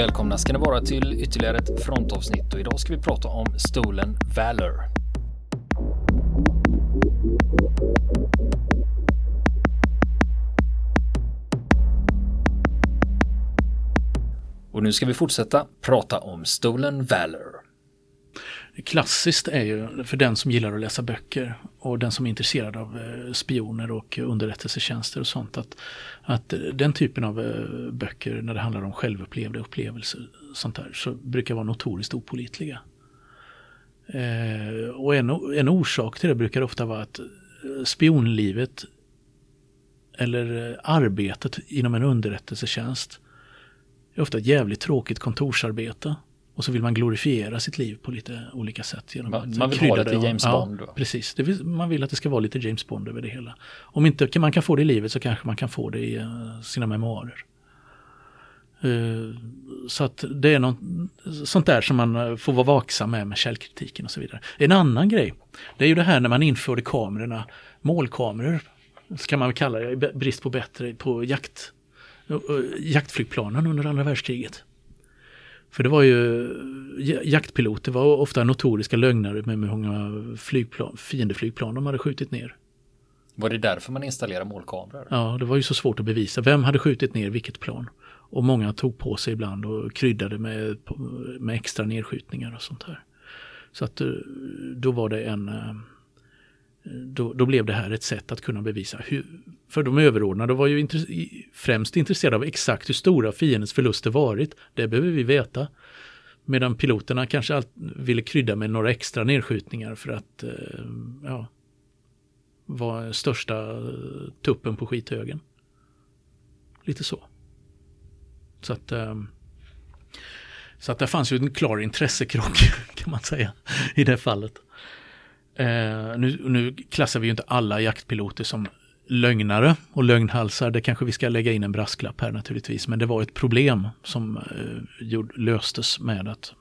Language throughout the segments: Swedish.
Välkomna ska ni vara till ytterligare ett frontavsnitt och idag ska vi prata om Stolen Valor. Och nu ska vi fortsätta prata om Stolen Valor. Klassiskt är ju för den som gillar att läsa böcker och den som är intresserad av eh, spioner och underrättelsetjänster och sånt att, att den typen av eh, böcker när det handlar om självupplevda upplevelser sånt där, så brukar vara notoriskt opolitliga. Eh, och en, en orsak till det brukar ofta vara att eh, spionlivet eller arbetet inom en underrättelsetjänst är ofta ett jävligt tråkigt kontorsarbete. Och så vill man glorifiera sitt liv på lite olika sätt. Genom man, man vill ha lite James Bond. Ja, precis. Vill, man vill att det ska vara lite James Bond över det hela. Om inte man kan få det i livet så kanske man kan få det i uh, sina memoarer. Uh, så att det är något sånt där som man eh, får vara vaksam med med källkritiken och så vidare. En annan grej, det är ju det här när man införde kamerorna, målkameror, ska man väl kalla det, brist på bättre, på jakt, jaktflygplanen under andra världskriget. För det var ju jaktpiloter var ofta notoriska lögnare med hur många flygplan, fiendeflygplan de hade skjutit ner. Var det därför man installerade målkameror? Ja, det var ju så svårt att bevisa. Vem hade skjutit ner vilket plan? Och många tog på sig ibland och kryddade med, med extra nedskjutningar och sånt här. Så att eh, då var det en eh, då, då, blev det här ett sätt att kunna bevisa hur, för de överordnade var ju intress främst intresserade av exakt hur stora fiendens förluster varit. Det behöver vi veta. Medan piloterna kanske allt ville krydda med några extra nedskjutningar för att eh, ja, vara största eh, tuppen på skithögen. Lite så. Så att, eh, så att det fanns ju en klar intressekrock kan man säga i det fallet. Eh, nu, nu klassar vi ju inte alla jaktpiloter som lögnare och lögnhalsar. Det kanske vi ska lägga in en brasklapp här naturligtvis. Men det var ett problem som eh, löstes med att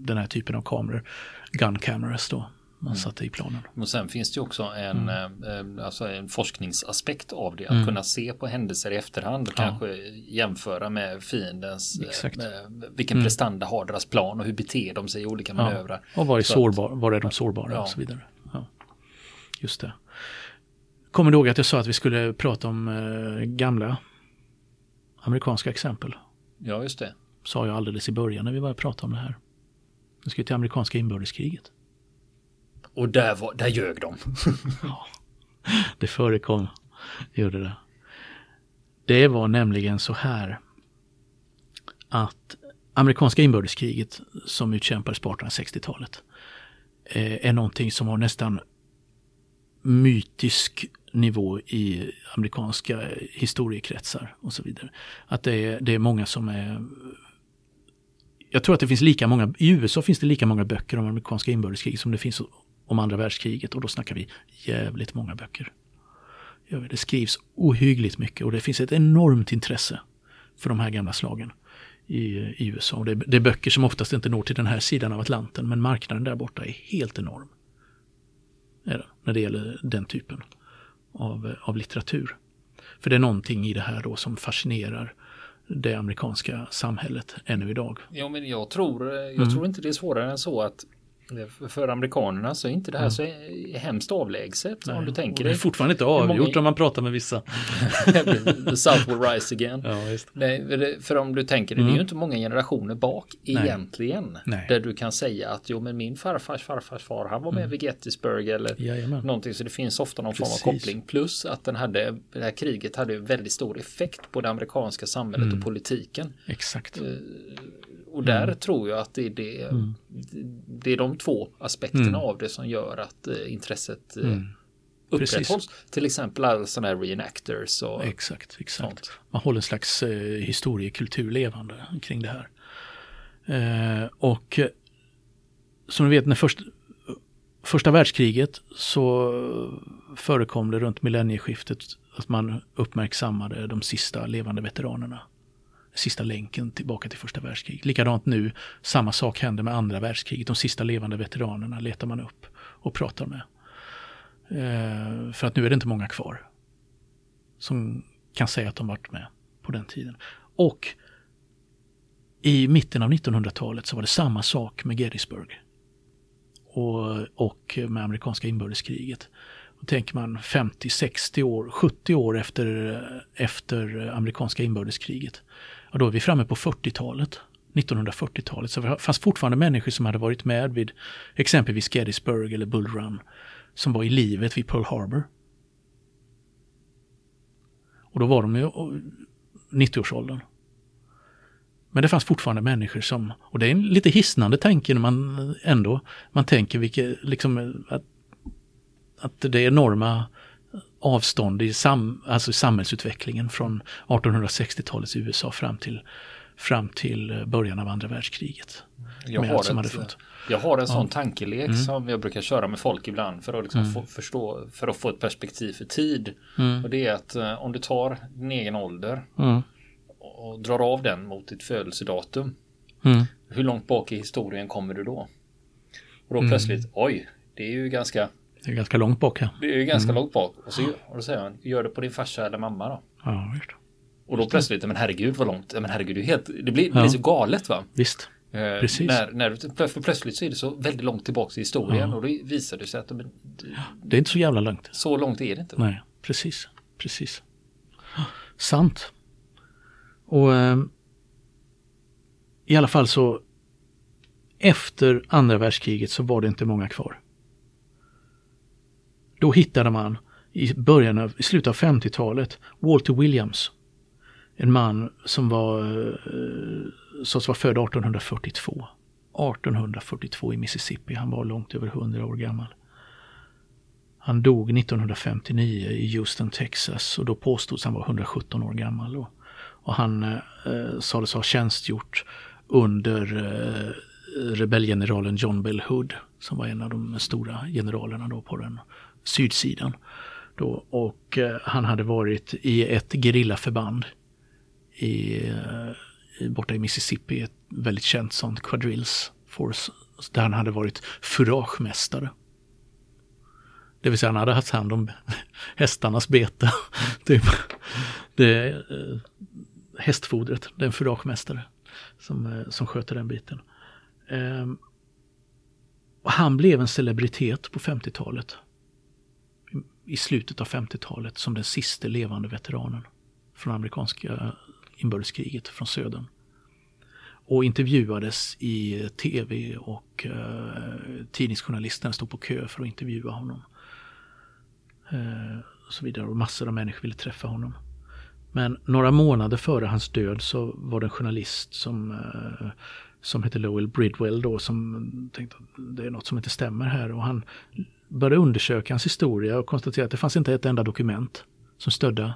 den här typen av kameror, gun cameras då, man mm. satte i planen. Och sen finns det ju också en, mm. eh, alltså en forskningsaspekt av det. Att mm. kunna se på händelser i efterhand och ja. kanske jämföra med fiendens, eh, med vilken mm. prestanda har deras plan och hur beter de sig i olika manövrar. Ja. Och var är, sårbar, var är de sårbara ja. och så vidare. Ja. Just det. Kommer du ihåg att jag sa att vi skulle prata om eh, gamla amerikanska exempel? Ja, just det. Sa jag alldeles i början när vi började prata om det här. Vi ska till amerikanska inbördeskriget. Och där, var, där ljög de. ja, det förekom, gjorde det. Det var nämligen så här att amerikanska inbördeskriget som utkämpades på 1860-talet eh, är någonting som har nästan mytisk nivå i amerikanska historiekretsar och så vidare. Att det är, det är många som är jag tror att det finns lika många, i USA finns det lika många böcker om amerikanska inbördeskrig som det finns om andra världskriget och då snackar vi jävligt många böcker. Det skrivs ohyggligt mycket och det finns ett enormt intresse för de här gamla slagen i, i USA. Och det, det, är böcker som oftast inte når till den här sidan av Atlanten men marknaden där borta är helt enorm. Är det, när det gäller den typen av, av litteratur. För det är någonting i det här då som fascinerar det amerikanska samhället ännu idag. Ja, men jag tror, jag mm. tror inte det är svårare än så att för amerikanerna så är inte det här så hemskt avlägset. Om du tänker det är fortfarande inte avgjort många... om man pratar med vissa. The South will rise again. Ja, Nej, för om du tänker det, mm. det är ju mm. inte många generationer bak Nej. egentligen. Nej. Där du kan säga att jo men min farfars farfars far han var med mm. vid Gettysburg eller Jajamän. någonting. Så det finns ofta någon Precis. form av koppling. Plus att den hade, det här kriget hade väldigt stor effekt på det amerikanska samhället mm. och politiken. Exakt. Och där mm. tror jag att det är, det, mm. det är de två aspekterna mm. av det som gör att eh, intresset eh, mm. upprätthålls. Precis. Till exempel alla sådana här reenactors och Exakt, exakt. Sånt. Man håller en slags eh, historiekultur levande kring det här. Eh, och eh, som ni vet, när först, första världskriget så förekom det runt millennieskiftet att man uppmärksammade de sista levande veteranerna sista länken tillbaka till första världskriget. Likadant nu, samma sak hände med andra världskriget. De sista levande veteranerna letar man upp och pratar med. Eh, för att nu är det inte många kvar som kan säga att de varit med på den tiden. Och i mitten av 1900-talet så var det samma sak med Gettysburg. Och, och med amerikanska inbördeskriget. Och tänker man 50, 60 år, 70 år efter, efter amerikanska inbördeskriget. Och då är vi framme på 40-talet. 1940-talet. Så det fanns fortfarande människor som hade varit med vid exempelvis Gettysburg eller Bull Run. Som var i livet vid Pearl Harbor. Och då var de ju 90-årsåldern. Men det fanns fortfarande människor som, och det är en lite hisnande tanke när man ändå, man tänker vilket, liksom, att, att det enorma avstånd i sam, alltså samhällsutvecklingen från 1860-talets USA fram till, fram till början av andra världskriget. Jag har, ett, jag har en sån tankelek mm. som jag brukar köra med folk ibland för att liksom mm. få, förstå, för att få ett perspektiv för tid. Mm. Och det är att eh, om du tar din egen ålder mm och drar av den mot ditt födelsedatum. Mm. Hur långt bak i historien kommer du då? Och då mm. plötsligt, oj, det är ju ganska det är ganska långt bak. Ja. Det är ju ganska mm. långt bak. Och, så, och då säger han, gör det på din farsa eller mamma då. Ja, just Och då plötsligt, men herregud vad långt, men herregud, det, är helt, det blir, det blir så galet va? Visst. Eh, Precis. När, när, för plötsligt så är det så väldigt långt tillbaka i historien ja. och då visar det sig att men, det är inte så jävla långt. Så långt är det inte. Nej, precis. Precis. Sant. Och eh, i alla fall så efter andra världskriget så var det inte många kvar. Då hittade man i början av, i slutet av 50-talet Walter Williams. En man som var, eh, som var född 1842. 1842 i Mississippi. Han var långt över 100 år gammal. Han dog 1959 i Houston, Texas och då påstods han vara 117 år gammal. Och och han eh, sades ha tjänstgjort under eh, rebellgeneralen John Bell Hood som var en av de stora generalerna då på den sydsidan. Då, och eh, han hade varit i ett gerillaförband i, eh, borta i Mississippi, ett väldigt känt sånt quadrills force, där han hade varit furagemästare. Det vill säga han hade haft hand om hästarnas bete. typ. det, eh, hästfodret, det är en furagemästare som, eh, som sköter den biten. Eh, och han blev en celebritet på 50-talet. I slutet av 50-talet som den sista levande veteranen från amerikanska inbördeskriget från södern. Och intervjuades i tv och eh, tidningsjournalisterna stod på kö för att intervjua honom. Eh, och så vidare och massor av människor ville träffa honom. Men några månader före hans död så var det en journalist som, eh, som hette Lowell Bridwell då som tänkte att det är något som inte stämmer här och han började undersöka hans historia och konstaterade att det fanns inte ett enda dokument som stödde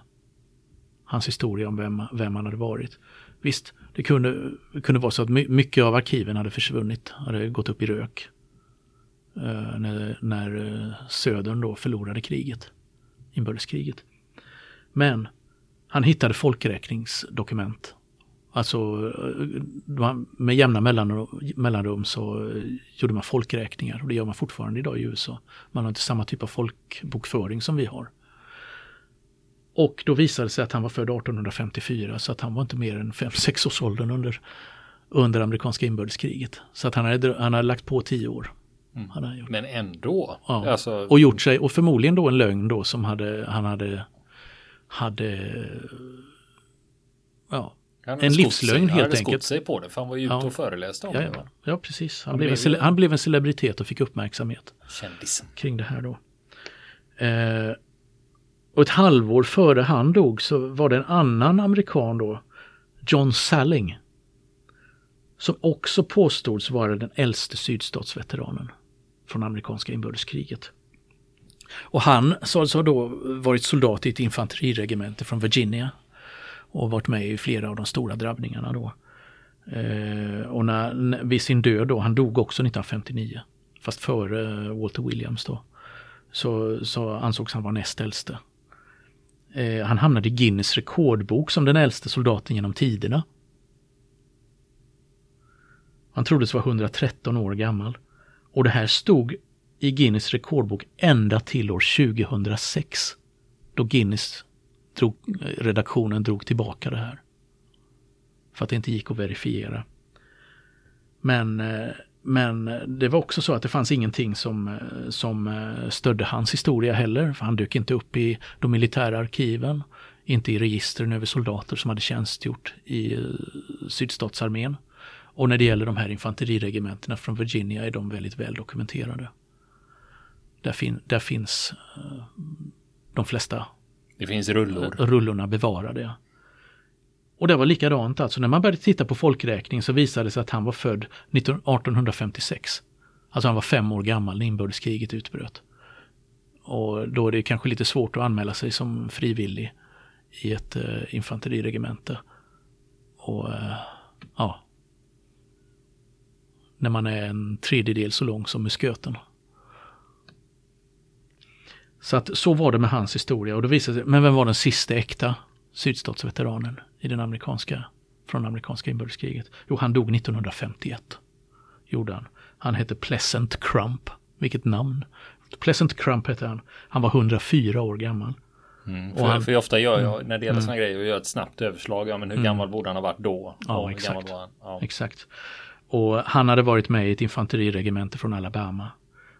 hans historia om vem, vem han hade varit. Visst, det kunde, kunde vara så att mycket av arkiven hade försvunnit, hade gått upp i rök. Eh, när, när eh, Södern då förlorade kriget, inbördeskriget. Men han hittade folkräkningsdokument. Alltså med jämna mellanrum så gjorde man folkräkningar och det gör man fortfarande idag i USA. Man har inte samma typ av folkbokföring som vi har. Och då visade det sig att han var född 1854 så att han var inte mer än 5-6 års åldern under, under amerikanska inbördeskriget. Så att han hade, han hade lagt på 10 år. Mm. Men ändå. Ja. Alltså... Och gjort sig, och förmodligen då en lögn då som hade, han hade hade ja, en livslögn helt enkelt. Han hade sig på det för han var ju ute ja. och föreläste om ja, det. Ja, precis. Han, han blev, en, han blev en celebritet och fick uppmärksamhet. Kändisen. Kring det här då. Eh, och ett halvår före han dog så var det en annan amerikan då, John Salling, som också påstods vara den äldste sydstatsveteranen från amerikanska inbördeskriget. Och han sades ha då varit soldat i ett infanteriregemente från Virginia och varit med i flera av de stora drabbningarna då. Eh, och när, vid sin död då, han dog också 1959, fast före eh, Walter Williams då, så, så ansågs han vara näst äldste. Eh, han hamnade i Guinness rekordbok som den äldste soldaten genom tiderna. Han troddes vara 113 år gammal. Och det här stod i Guinness rekordbok ända till år 2006. Då Guinness drog, redaktionen drog tillbaka det här. För att det inte gick att verifiera Men, eh, men det var också så att det fanns ingenting som, eh, som eh, stödde hans historia heller. För han dök inte upp i de militära arkiven, inte i registren över soldater som hade tjänstgjort i sydstatsarmén. Och när det gäller de här infanteriregementena från Virginia är de väldigt väl dokumenterade. Där, fin där finns de flesta det finns rullor. Eh, rullorna bevarade. Och det var likadant, alltså när man började titta på folkräkning så visade det sig att han var född 1856. Alltså han var fem år gammal när inbördeskriget utbröt. Och då är det kanske lite svårt att anmäla sig som frivillig i ett eh, infanteriregemente. Och eh, ja, när man är en tredjedel så lång som musköten. Så att så var det med hans historia och då visade sig, men vem var den sista äkta sydstatsveteranen i den amerikanska, från amerikanska inbördeskriget? Jo, han dog 1951. Gjorde han. Han hette Pleasant Crump. Vilket namn! Pleasant Crump hette han. Han var 104 år gammal. Mm, för, han, för ofta gör jag, när det gäller mm. sådana grejer, jag gör ett snabbt överslag. Ja, men hur mm. gammal borde han ha varit då? Ja, exakt. Ja. exakt. Och han hade varit med i ett infanteriregemente från Alabama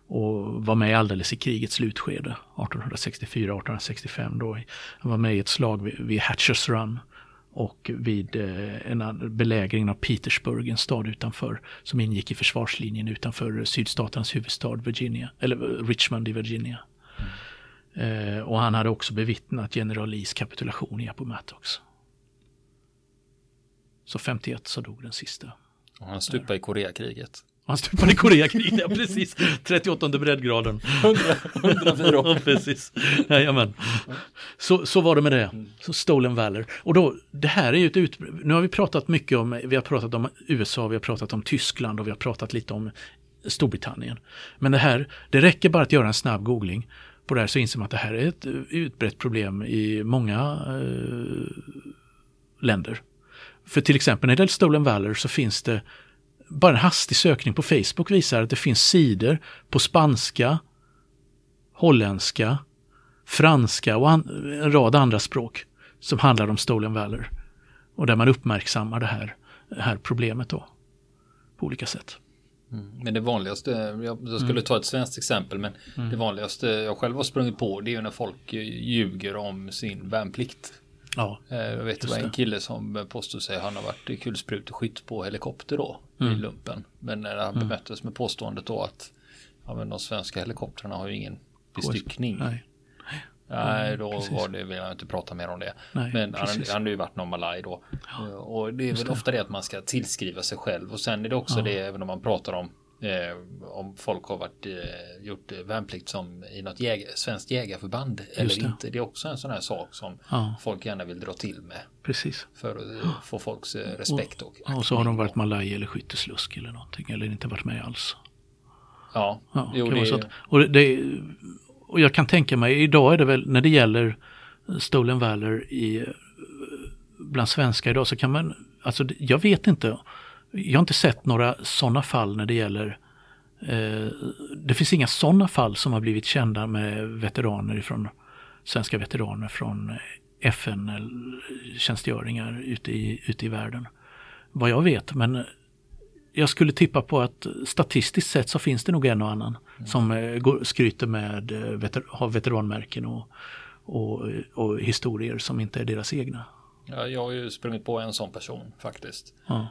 och var med alldeles i krigets slutskede 1864-1865 då. Han var med i ett slag vid, vid Hatchers Run och vid eh, en belägring av Petersburg, en stad utanför, som ingick i försvarslinjen utanför sydstaternas huvudstad Virginia, eller Richmond i Virginia. Mm. Eh, och han hade också bevittnat general Lees kapitulation i Appomattox. Så 51 så dog den sista. Och han stupade i Koreakriget. Han stupade i Koreakriget, ja precis. 38 breddgraden. 104. ja, precis. Jajamän. Så, så var det med det. Så Stolen Valor. Och då, det här är ju ett ut... Nu har vi pratat mycket om, vi har pratat om USA, vi har pratat om Tyskland och vi har pratat lite om Storbritannien. Men det här, det räcker bara att göra en snabb googling på det här så inser man att det här är ett utbrett problem i många eh, länder. För till exempel när det gäller Stolen Valor så finns det bara en hastig sökning på Facebook visar att det finns sidor på spanska, holländska, franska och en rad andra språk som handlar om Stolen Valor. Och där man uppmärksammar det här, det här problemet då på olika sätt. Mm. Men det vanligaste, jag, jag skulle mm. ta ett svenskt exempel, men mm. det vanligaste jag själv har sprungit på det är ju när folk ljuger om sin värnplikt. Ja, eh, jag vet det var en kille som påstod sig han har varit kulspruteskytt på helikopter då mm. i lumpen. Men när han mm. bemöttes med påståendet då att ja, men de svenska helikoptrarna har ju ingen bestyckning. Nej. Nej, då precis. var det, vill jag inte prata mer om det. Nej, men han, han hade ju varit någon malaj då. Ja, och det är väl ofta det att man ska tillskriva sig själv. Och sen är det också ja. det, även om man pratar om Eh, om folk har varit, eh, gjort värnplikt som i något jäg svenskt jägarförband eller det. inte. Det är också en sån här sak som ja. folk gärna vill dra till med. Precis. För att eh, få folks eh, respekt. Och, och, och så har de varit malaj eller skytteslusk eller någonting eller inte varit med alls. Ja, ja jo, det... Att, och, det, och jag kan tänka mig, idag är det väl när det gäller Stolen Valor i, bland svenskar idag så kan man, alltså jag vet inte jag har inte sett några sådana fall när det gäller eh, det finns inga sådana fall som har blivit kända med veteraner från svenska veteraner från FN-tjänstgöringar ute i, ute i världen. Vad jag vet, men jag skulle tippa på att statistiskt sett så finns det nog en och annan mm. som eh, går, skryter med, eh, veter, har veteranmärken och, och, och historier som inte är deras egna. Ja, jag har ju sprungit på en sån person faktiskt. Mm.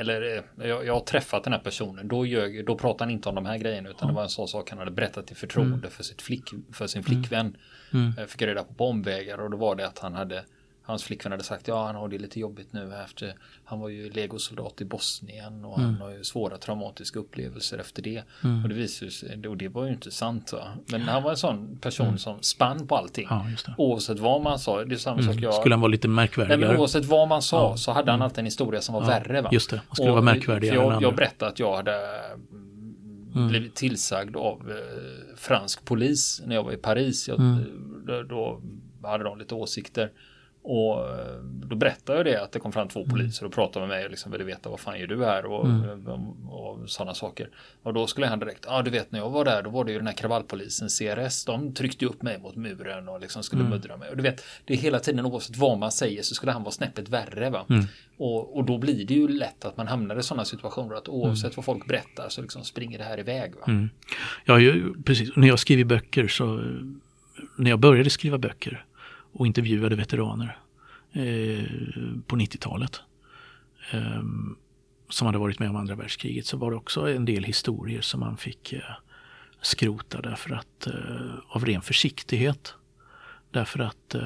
Eller eh, jag, jag, har träffat den här personen. Då, ljög, då pratade han inte om de här grejerna utan mm. det var en sån sak han hade berättat i förtroende mm. för, sitt flick, för sin flickvän. Mm. Uh, fick jag reda på på omvägar och då var det att han hade Hans flickvän hade sagt ja han har det lite jobbigt nu efter Han var ju legosoldat i Bosnien och mm. han har ju svåra traumatiska upplevelser efter det. Mm. Och det visade sig, och det var ju inte sant va. Men han var en sån person mm. som spann på allting. Ja, oavsett vad man sa. Det är samma sak mm. jag. Skulle han vara lite märkvärdigare? Nej men oavsett vad man sa ja. så hade han mm. alltid en historia som var ja, värre va. Just det, han skulle och, vara märkvärdigare jag. Jag berättade att jag hade Mm. blivit tillsagd av eh, fransk polis när jag var i Paris. Jag, då, då, hade de lite åsikter Och eh, då berättade jag det att det kom fram två mm. poliser och pratade med mig och liksom ville veta vad fan gör du här och, mm. och, och sådana saker. Och då skulle han direkt, ja ah, du vet när jag var där då var det ju den här kravallpolisen CRS, de tryckte upp mig mot muren och liksom skulle mm. muddra mig. Och du vet, det är hela tiden oavsett vad man säger så skulle han vara snäppet värre va. Mm. Och, och då blir det ju lätt att man hamnar i sådana situationer att oavsett mm. vad folk berättar så liksom springer det här iväg. Va? Mm. Ja, precis. När jag skriver böcker så, när jag började skriva böcker och intervjuade veteraner eh, på 90-talet. Eh, som hade varit med om andra världskriget så var det också en del historier som man fick eh, skrota därför att av ren försiktighet. Därför att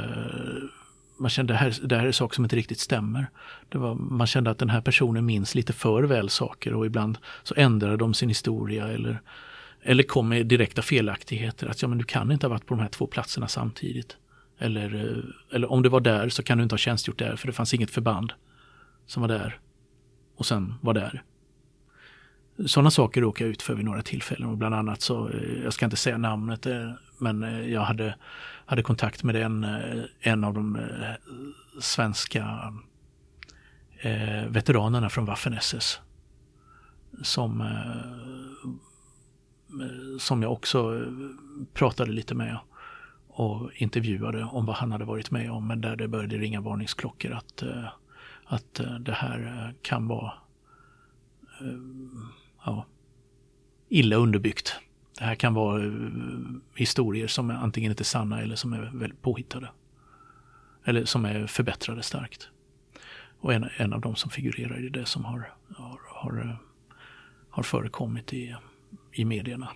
man kände det här, det här är saker som inte riktigt stämmer. Det var, man kände att den här personen minns lite för väl saker och ibland så ändrade de sin historia eller, eller kom med direkta felaktigheter. Att ja, men du kan inte ha varit på de här två platserna samtidigt. Eller, eh, eller om du var där så kan du inte ha tjänstgjort där för det fanns inget förband som var där och sen var där. Sådana saker råkade jag ut för vid några tillfällen och bland annat så, eh, jag ska inte säga namnet, eh, men jag hade, hade kontakt med en, en av de svenska eh, veteranerna från Waffen-SS. Som, som jag också pratade lite med och intervjuade om vad han hade varit med om. Men där det började ringa varningsklockor att, eh, att eh, det här eh, kan vara ja, illa underbyggt. Det här kan vara historier som antingen inte är sanna eller som är väldigt påhittade. Eller som är förbättrade starkt. Och en, en av de som figurerar i det som har, har, har, har förekommit i, i medierna.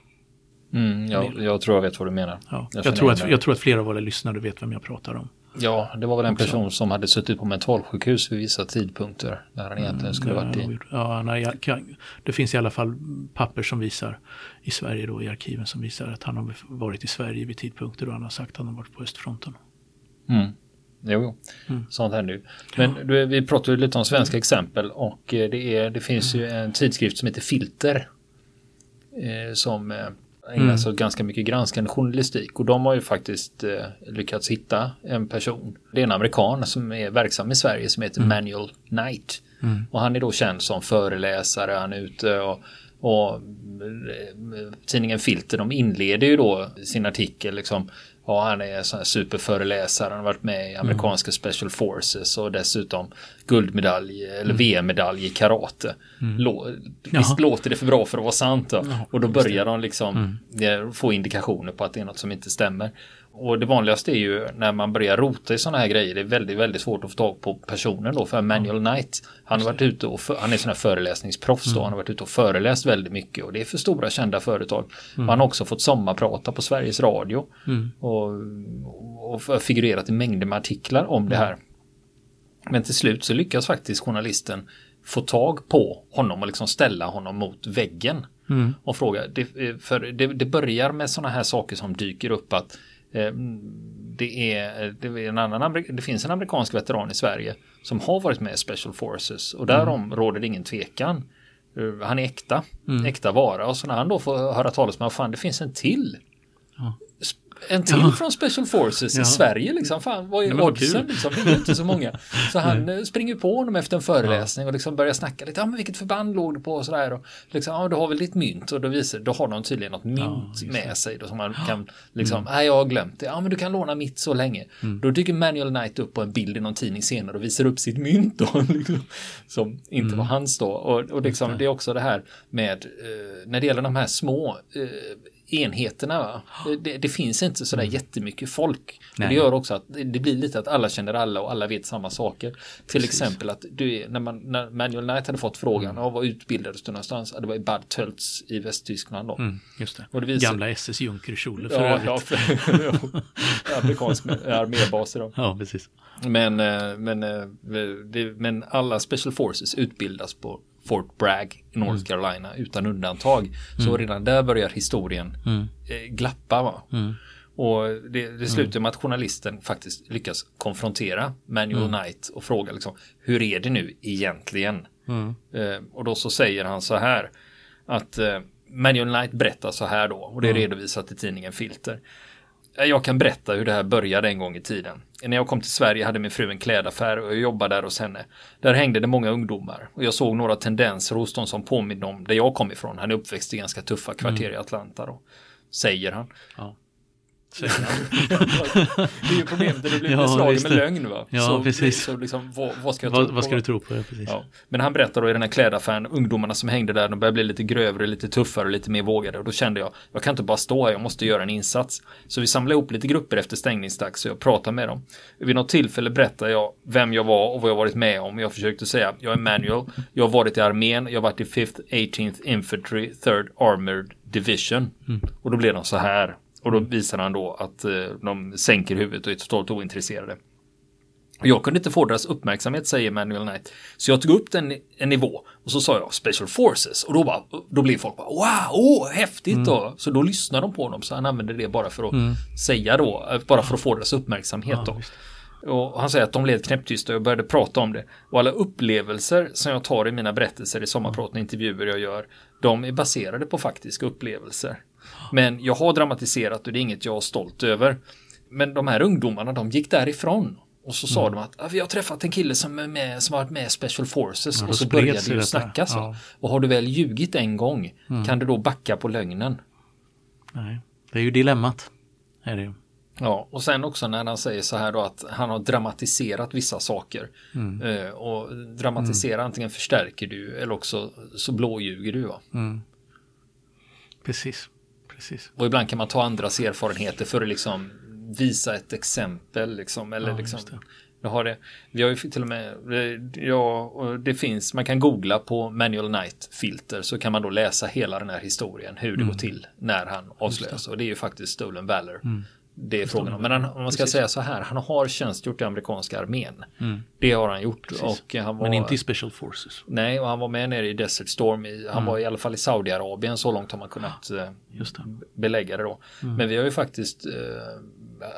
Mm, ja, jag tror jag vet vad du menar. Ja. Jag, jag tror att, jag tror att flera av våra lyssnare vet vem jag pratar om. Ja, det var väl en person som hade suttit på mentalsjukhus vid vissa tidpunkter där han egentligen mm, skulle varit i. Ja, nej, det finns i alla fall papper som visar i Sverige då i arkiven som visar att han har varit i Sverige vid tidpunkter då han har sagt att han har varit på östfronten. Mm. Jo, jo. Mm. sånt händer ju. Men ja. du, vi pratade ju lite om svenska exempel och eh, det, är, det finns ju en tidskrift som heter Filter. Eh, som eh, ägnar mm. sig åt ganska mycket granskande journalistik och de har ju faktiskt eh, lyckats hitta en person. Det är en amerikan som är verksam i Sverige som heter mm. Manuel Knight. Mm. Och han är då känd som föreläsare, han är ute och, och eh, tidningen Filter de inleder ju då sin artikel liksom Ja, han är sån här superföreläsare. Han har varit med i mm. amerikanska mm. Special Forces och dessutom guldmedalj eller mm. VM-medalj i karate. Mm. Lå, visst låter det för bra för att vara sant då? Ja, och då börjar de liksom mm. få indikationer på att det är något som inte stämmer. Och det vanligaste är ju när man börjar rota i sådana här grejer. Det är väldigt, väldigt svårt att få tag på personen då. För Manuel Knight, han har varit ute och för, han är sån här föreläsningsproffs då. Han har varit ute och föreläst väldigt mycket och det är för stora kända företag. Mm. Han har också fått sommarprata på Sveriges Radio mm. och, och figurerat i mängder med artiklar om det här. Men till slut så lyckas faktiskt journalisten få tag på honom och liksom ställa honom mot väggen. Mm. Och fråga, det, för det, det börjar med sådana här saker som dyker upp att Eh, det, är, det, är en annan, det finns en amerikansk veteran i Sverige som har varit med i Special Forces och därom mm. råder det ingen tvekan. Eh, han är äkta, mm. äkta vara och så när han då får höra talas om att fan det finns en till. Ja en till ja. från Special Forces ja. i Sverige liksom. Fan, vad är oddsen liksom? Det är inte så många. Så han eh, springer på honom efter en föreläsning ja. och liksom börjar snacka lite. Ja, men vilket förband låg du på och sådär. Och liksom, ja, du har väl ditt mynt och då visar, då har de tydligen något mynt med sig då som man kan liksom, mm. nej, jag har glömt det. Ja, men du kan låna mitt så länge. Mm. Då dyker Manuel Knight upp på en bild i någon tidning senare och visar upp sitt mynt då, liksom, som inte mm. var hans då. Och, och liksom, det är också det här med, eh, när det gäller de här små eh, enheterna. Va? Det, det, finns inte sådär mm. jättemycket folk. Och det gör också att det blir lite att alla känner alla och alla vet samma saker. Precis. Till exempel att du, när, man, när Manuel Knight hade fått frågan, mm. var utbildades du någonstans? Det var i Bad Tölz i Västtyskland då. Mm, just det. Och det visar, Gamla SS Junkerkjole för ja, övrigt. Ja, för, amerikansk armébaser då. Ja, precis. Men, eh, men, eh, men alla Special Forces utbildas på Fort Bragg i North mm. Carolina utan undantag. Så mm. redan där börjar historien mm. eh, glappa. Va? Mm. Och det, det slutar med att journalisten faktiskt lyckas konfrontera Manuel Knight och fråga liksom, hur är det nu egentligen? Eh, och då så säger han så här att eh, Manuel Knight berättar så här då och det är redovisat i tidningen Filter. Jag kan berätta hur det här började en gång i tiden. När jag kom till Sverige hade min fru en klädaffär och jag jobbade där hos henne. Där hängde det många ungdomar och jag såg några tendenser hos dem som påminner om där jag kom ifrån. Han är uppväxt i ganska tuffa kvarter mm. i Atlanta då, säger han. Ja. Det är ju problemet du blir ja, beslagen med lögn. Va? Ja, så, precis. Så liksom, vad, vad, ska jag vad, tro på? Vad ska du tro på? Ja, precis. Ja. Men han berättar då i den här klädaffären, ungdomarna som hängde där, de började bli lite grövre, lite tuffare och lite mer vågade. Och då kände jag, jag kan inte bara stå här, jag måste göra en insats. Så vi samlade ihop lite grupper efter stängningsdags och jag pratade med dem. Vid något tillfälle berättade jag vem jag var och vad jag varit med om. Jag försökte säga, jag är Manuel, jag har varit i armén, jag har varit i 5th 18th Infantry 3rd Armored Division. Mm. Och då blev de så här. Och då visar han då att eh, de sänker huvudet och är totalt ointresserade. Jag kunde inte få deras uppmärksamhet, säger Manuel Knight. Så jag tog upp den en nivå och så sa jag Special Forces och då, bara, då blev folk bara wow, oh, häftigt mm. då. Så då lyssnade de på honom så han använde det bara för att mm. säga då, eh, bara för att få deras uppmärksamhet ja, då. Och han säger att de blev knäpptysta och jag började prata om det. Och alla upplevelser som jag tar i mina berättelser i sommarprat och intervjuer jag gör, de är baserade på faktiska upplevelser. Men jag har dramatiserat och det är inget jag är stolt över. Men de här ungdomarna, de gick därifrån. Och så sa mm. de att ah, vi har träffat en kille som, är med, som har varit med i Special Forces. Ja, och så började det ju snacka så. Ja. Och har du väl ljugit en gång, mm. kan du då backa på lögnen? Nej, det är ju dilemmat. Är det ju. Ja, och sen också när han säger så här då att han har dramatiserat vissa saker. Mm. Eh, och dramatisera mm. antingen förstärker du eller också så blåljuger du. Va? Mm. Precis precis. Och ibland kan man ta andras erfarenheter för att liksom visa ett exempel. Liksom, eller ja, liksom, jag har det. Vi har ju till och med, ja, det finns, man kan googla på Manual Night filter så kan man då läsa hela den här historien, hur det mm. går till när han avslöjas. Och det är ju faktiskt Stolen Valor. Mm det är frågan om. Men han, om man ska Precis. säga så här, han har tjänstgjort i amerikanska armén. Mm. Det har han gjort. Och han var, Men inte i Special Forces. Nej, och han var med nere i Desert Storm. I, han mm. var i alla fall i Saudiarabien, så långt har man kunnat ja, det. belägga det då. Mm. Men vi har ju faktiskt uh,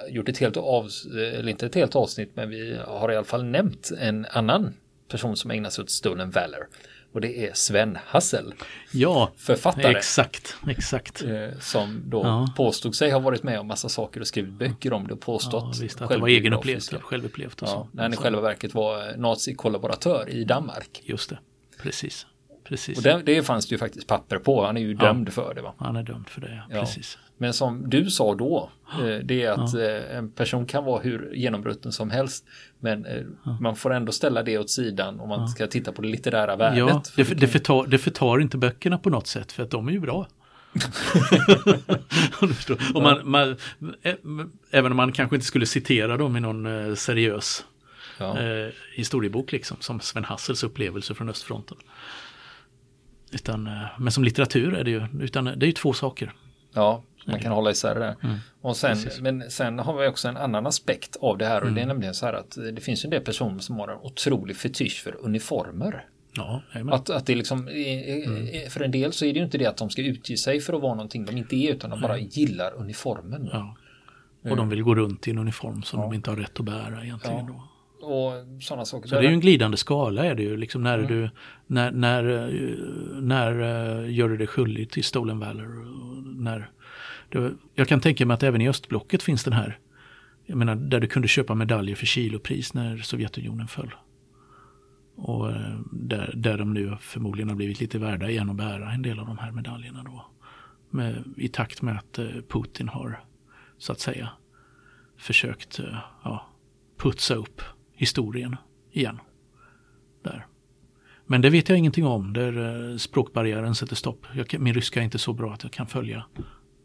gjort ett helt avsnitt, eller inte ett helt avsnitt, men vi har i alla fall nämnt en annan person som ägnar sig åt Stolen Valor. Och det är Sven Hassel. Ja, författare. Exakt, exakt. Eh, som då ja. påstod sig ha varit med om massa saker och skrivit böcker om det och påstått. Ja, visst, att det var egenupplevt, självupplevt och ja, så. När han i själva verket var nazi-kollaboratör i Danmark. Just det, precis. Precis. Och det, det fanns det ju faktiskt papper på. Han är ju dömd för det. Va? Han är dömd för det, ja. precis. Men som du sa då, eh, det är att ja. en person kan vara hur genombrutten som helst. Men eh, ja. man får ändå ställa det åt sidan om man ska titta på det litterära värdet. Ja, det, för, det, förtar, det förtar inte böckerna på något sätt för att de är ju bra. och man, man, även om man kanske inte skulle citera dem i någon eh, seriös ja. eh, historiebok liksom, som Sven Hassels upplevelse från östfronten. Utan, men som litteratur är det ju, utan det är ju två saker. Ja, man kan hålla isär det. Mm. Och sen, men sen har vi också en annan aspekt av det här och mm. det är nämligen så här att det finns en del personer som har en otrolig fetisch för uniformer. Ja, att, att det liksom, mm. för en del så är det ju inte det att de ska utge sig för att vara någonting de inte är utan de bara gillar uniformen. Ja. Och de vill gå runt i en uniform som ja. de inte har rätt att bära egentligen. Då. Så det är ju en glidande skala är det ju. Liksom när, mm. du, när, när, när uh, gör du dig skyldig till Stolen Valor? När, då, jag kan tänka mig att även i östblocket finns den här. Jag menar där du kunde köpa medaljer för kilopris när Sovjetunionen föll. Och eh, där, där de nu förmodligen har blivit lite värda igen att bära en del av de här medaljerna då. Med, I takt med att eh, Putin har så att säga försökt eh, ja, putsa upp historien igen. Där. Men det vet jag ingenting om, där språkbarriären sätter stopp. Jag, min ryska är inte så bra att jag kan följa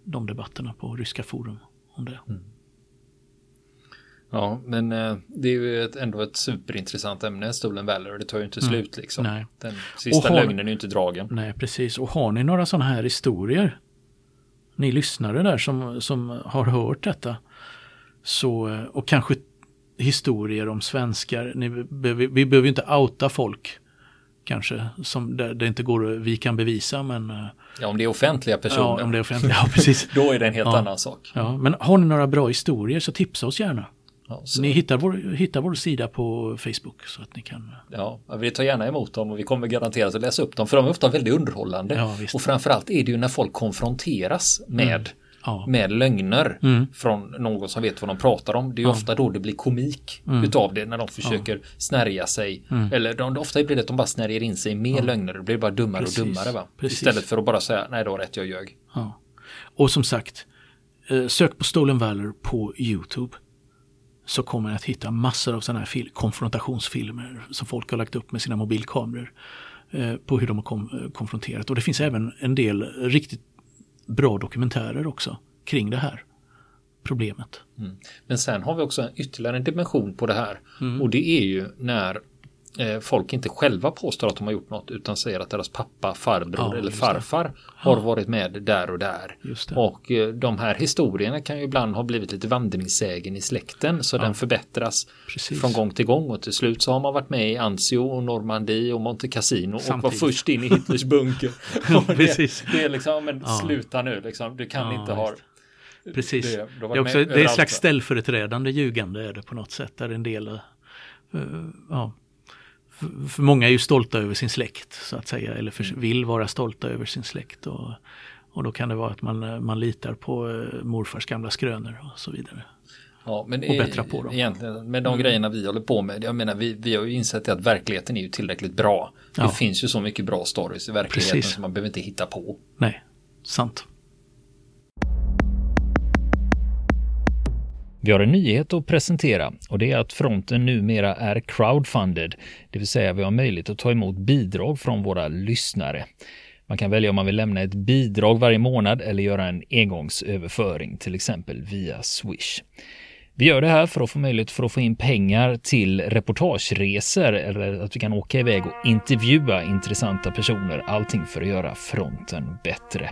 de debatterna på ryska forum om det. Mm. Ja, men eh, det är ju ett, ändå ett superintressant ämne, Stolen Valor. Det tar ju inte mm. slut liksom. Nej. Den sista har, lögnen är ju inte dragen. Nej, precis. Och har ni några sådana här historier, ni lyssnare där som, som har hört detta, så, eh, och kanske historier om svenskar. Ni, vi, vi behöver inte outa folk kanske, som där det inte går, vi kan bevisa men... Eh, ja, om det är offentliga personer. Ja, om det är offentliga, ja precis. Då är det en helt ja, annan sak. Ja, men har ni några bra historier så tipsa oss gärna. Ja, ni hittar vår, hittar vår sida på Facebook så att ni kan... Ja, vi tar gärna emot dem och vi kommer garanterat att läsa upp dem för de är ofta väldigt underhållande. Ja, och framförallt är det ju när folk konfronteras med mm ja. med lögner mm. från någon som vet vad de pratar om. Det är ja. ofta då det blir komik mm. utav det när de försöker ja. snärja sig. Mm. Eller de, ofta blir det att de bara snärjer in sig med lögner. Det blir bara dummare Precis. och dummare. Va? Istället för att bara säga nej, du har rätt, jag ljög. Och som sagt, eh, sök på Stolen Valor på YouTube så kommer ni att hitta massor av sådana här konfrontationsfilmer som folk har lagt upp med sina mobilkameror eh, på hur de har kom konfronterat. Och det finns även en del riktigt bra dokumentärer också kring det här problemet. Mm. Men sen har vi också en ytterligare en dimension på det här mm. och det är ju när folk inte själva påstår att de har gjort något utan säger att deras pappa, farbror ja, eller farfar har varit med där och där. Och eh, de här historierna kan ju ibland ha blivit lite vandringssägen i släkten så ja. den förbättras Precis. från gång till gång och till slut så har man varit med i Anzio och Normandie och Monte Cassino Samtidigt. och var först in i Hitlers bunker. det, det, är liksom, men sluta nu liksom, du kan inte ha Precis. Det, det är, också, det är ett slags ställföreträdande ljugande är det på något sätt. Där en del, uh, ja, för många är ju stolta över sin släkt så att säga, eller för, vill vara stolta över sin släkt. Och, och då kan det vara att man, man litar på eh, morfars gamla skrönor och så vidare. Ja, men och bättra på dem. Egentligen med de mm. grejerna vi håller på med. Jag menar, vi, vi har ju insett att verkligheten är ju tillräckligt bra. Ja. Det finns ju så mycket bra stories i verkligheten Precis. som man behöver inte hitta på. Nej, sant. Vi har en nyhet att presentera och det är att fronten numera är crowdfunded, det vill säga vi har möjlighet att ta emot bidrag från våra lyssnare. Man kan välja om man vill lämna ett bidrag varje månad eller göra en engångsöverföring, till exempel via Swish. Vi gör det här för att få möjlighet för att få in pengar till reportageresor eller att vi kan åka iväg och intervjua intressanta personer. Allting för att göra fronten bättre.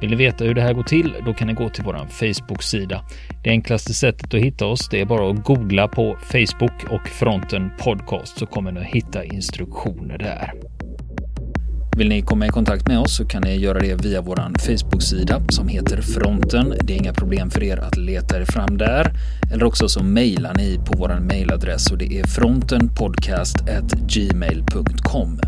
Vill ni veta hur det här går till? Då kan ni gå till vår Facebook-sida. Det enklaste sättet att hitta oss det är bara att googla på Facebook och Fronten Podcast så kommer ni att hitta instruktioner där. Vill ni komma i kontakt med oss så kan ni göra det via vår Facebook-sida som heter Fronten. Det är inga problem för er att leta er fram där. Eller också så mejlar ni på vår mejladress och det är frontenpodcast.gmail.com.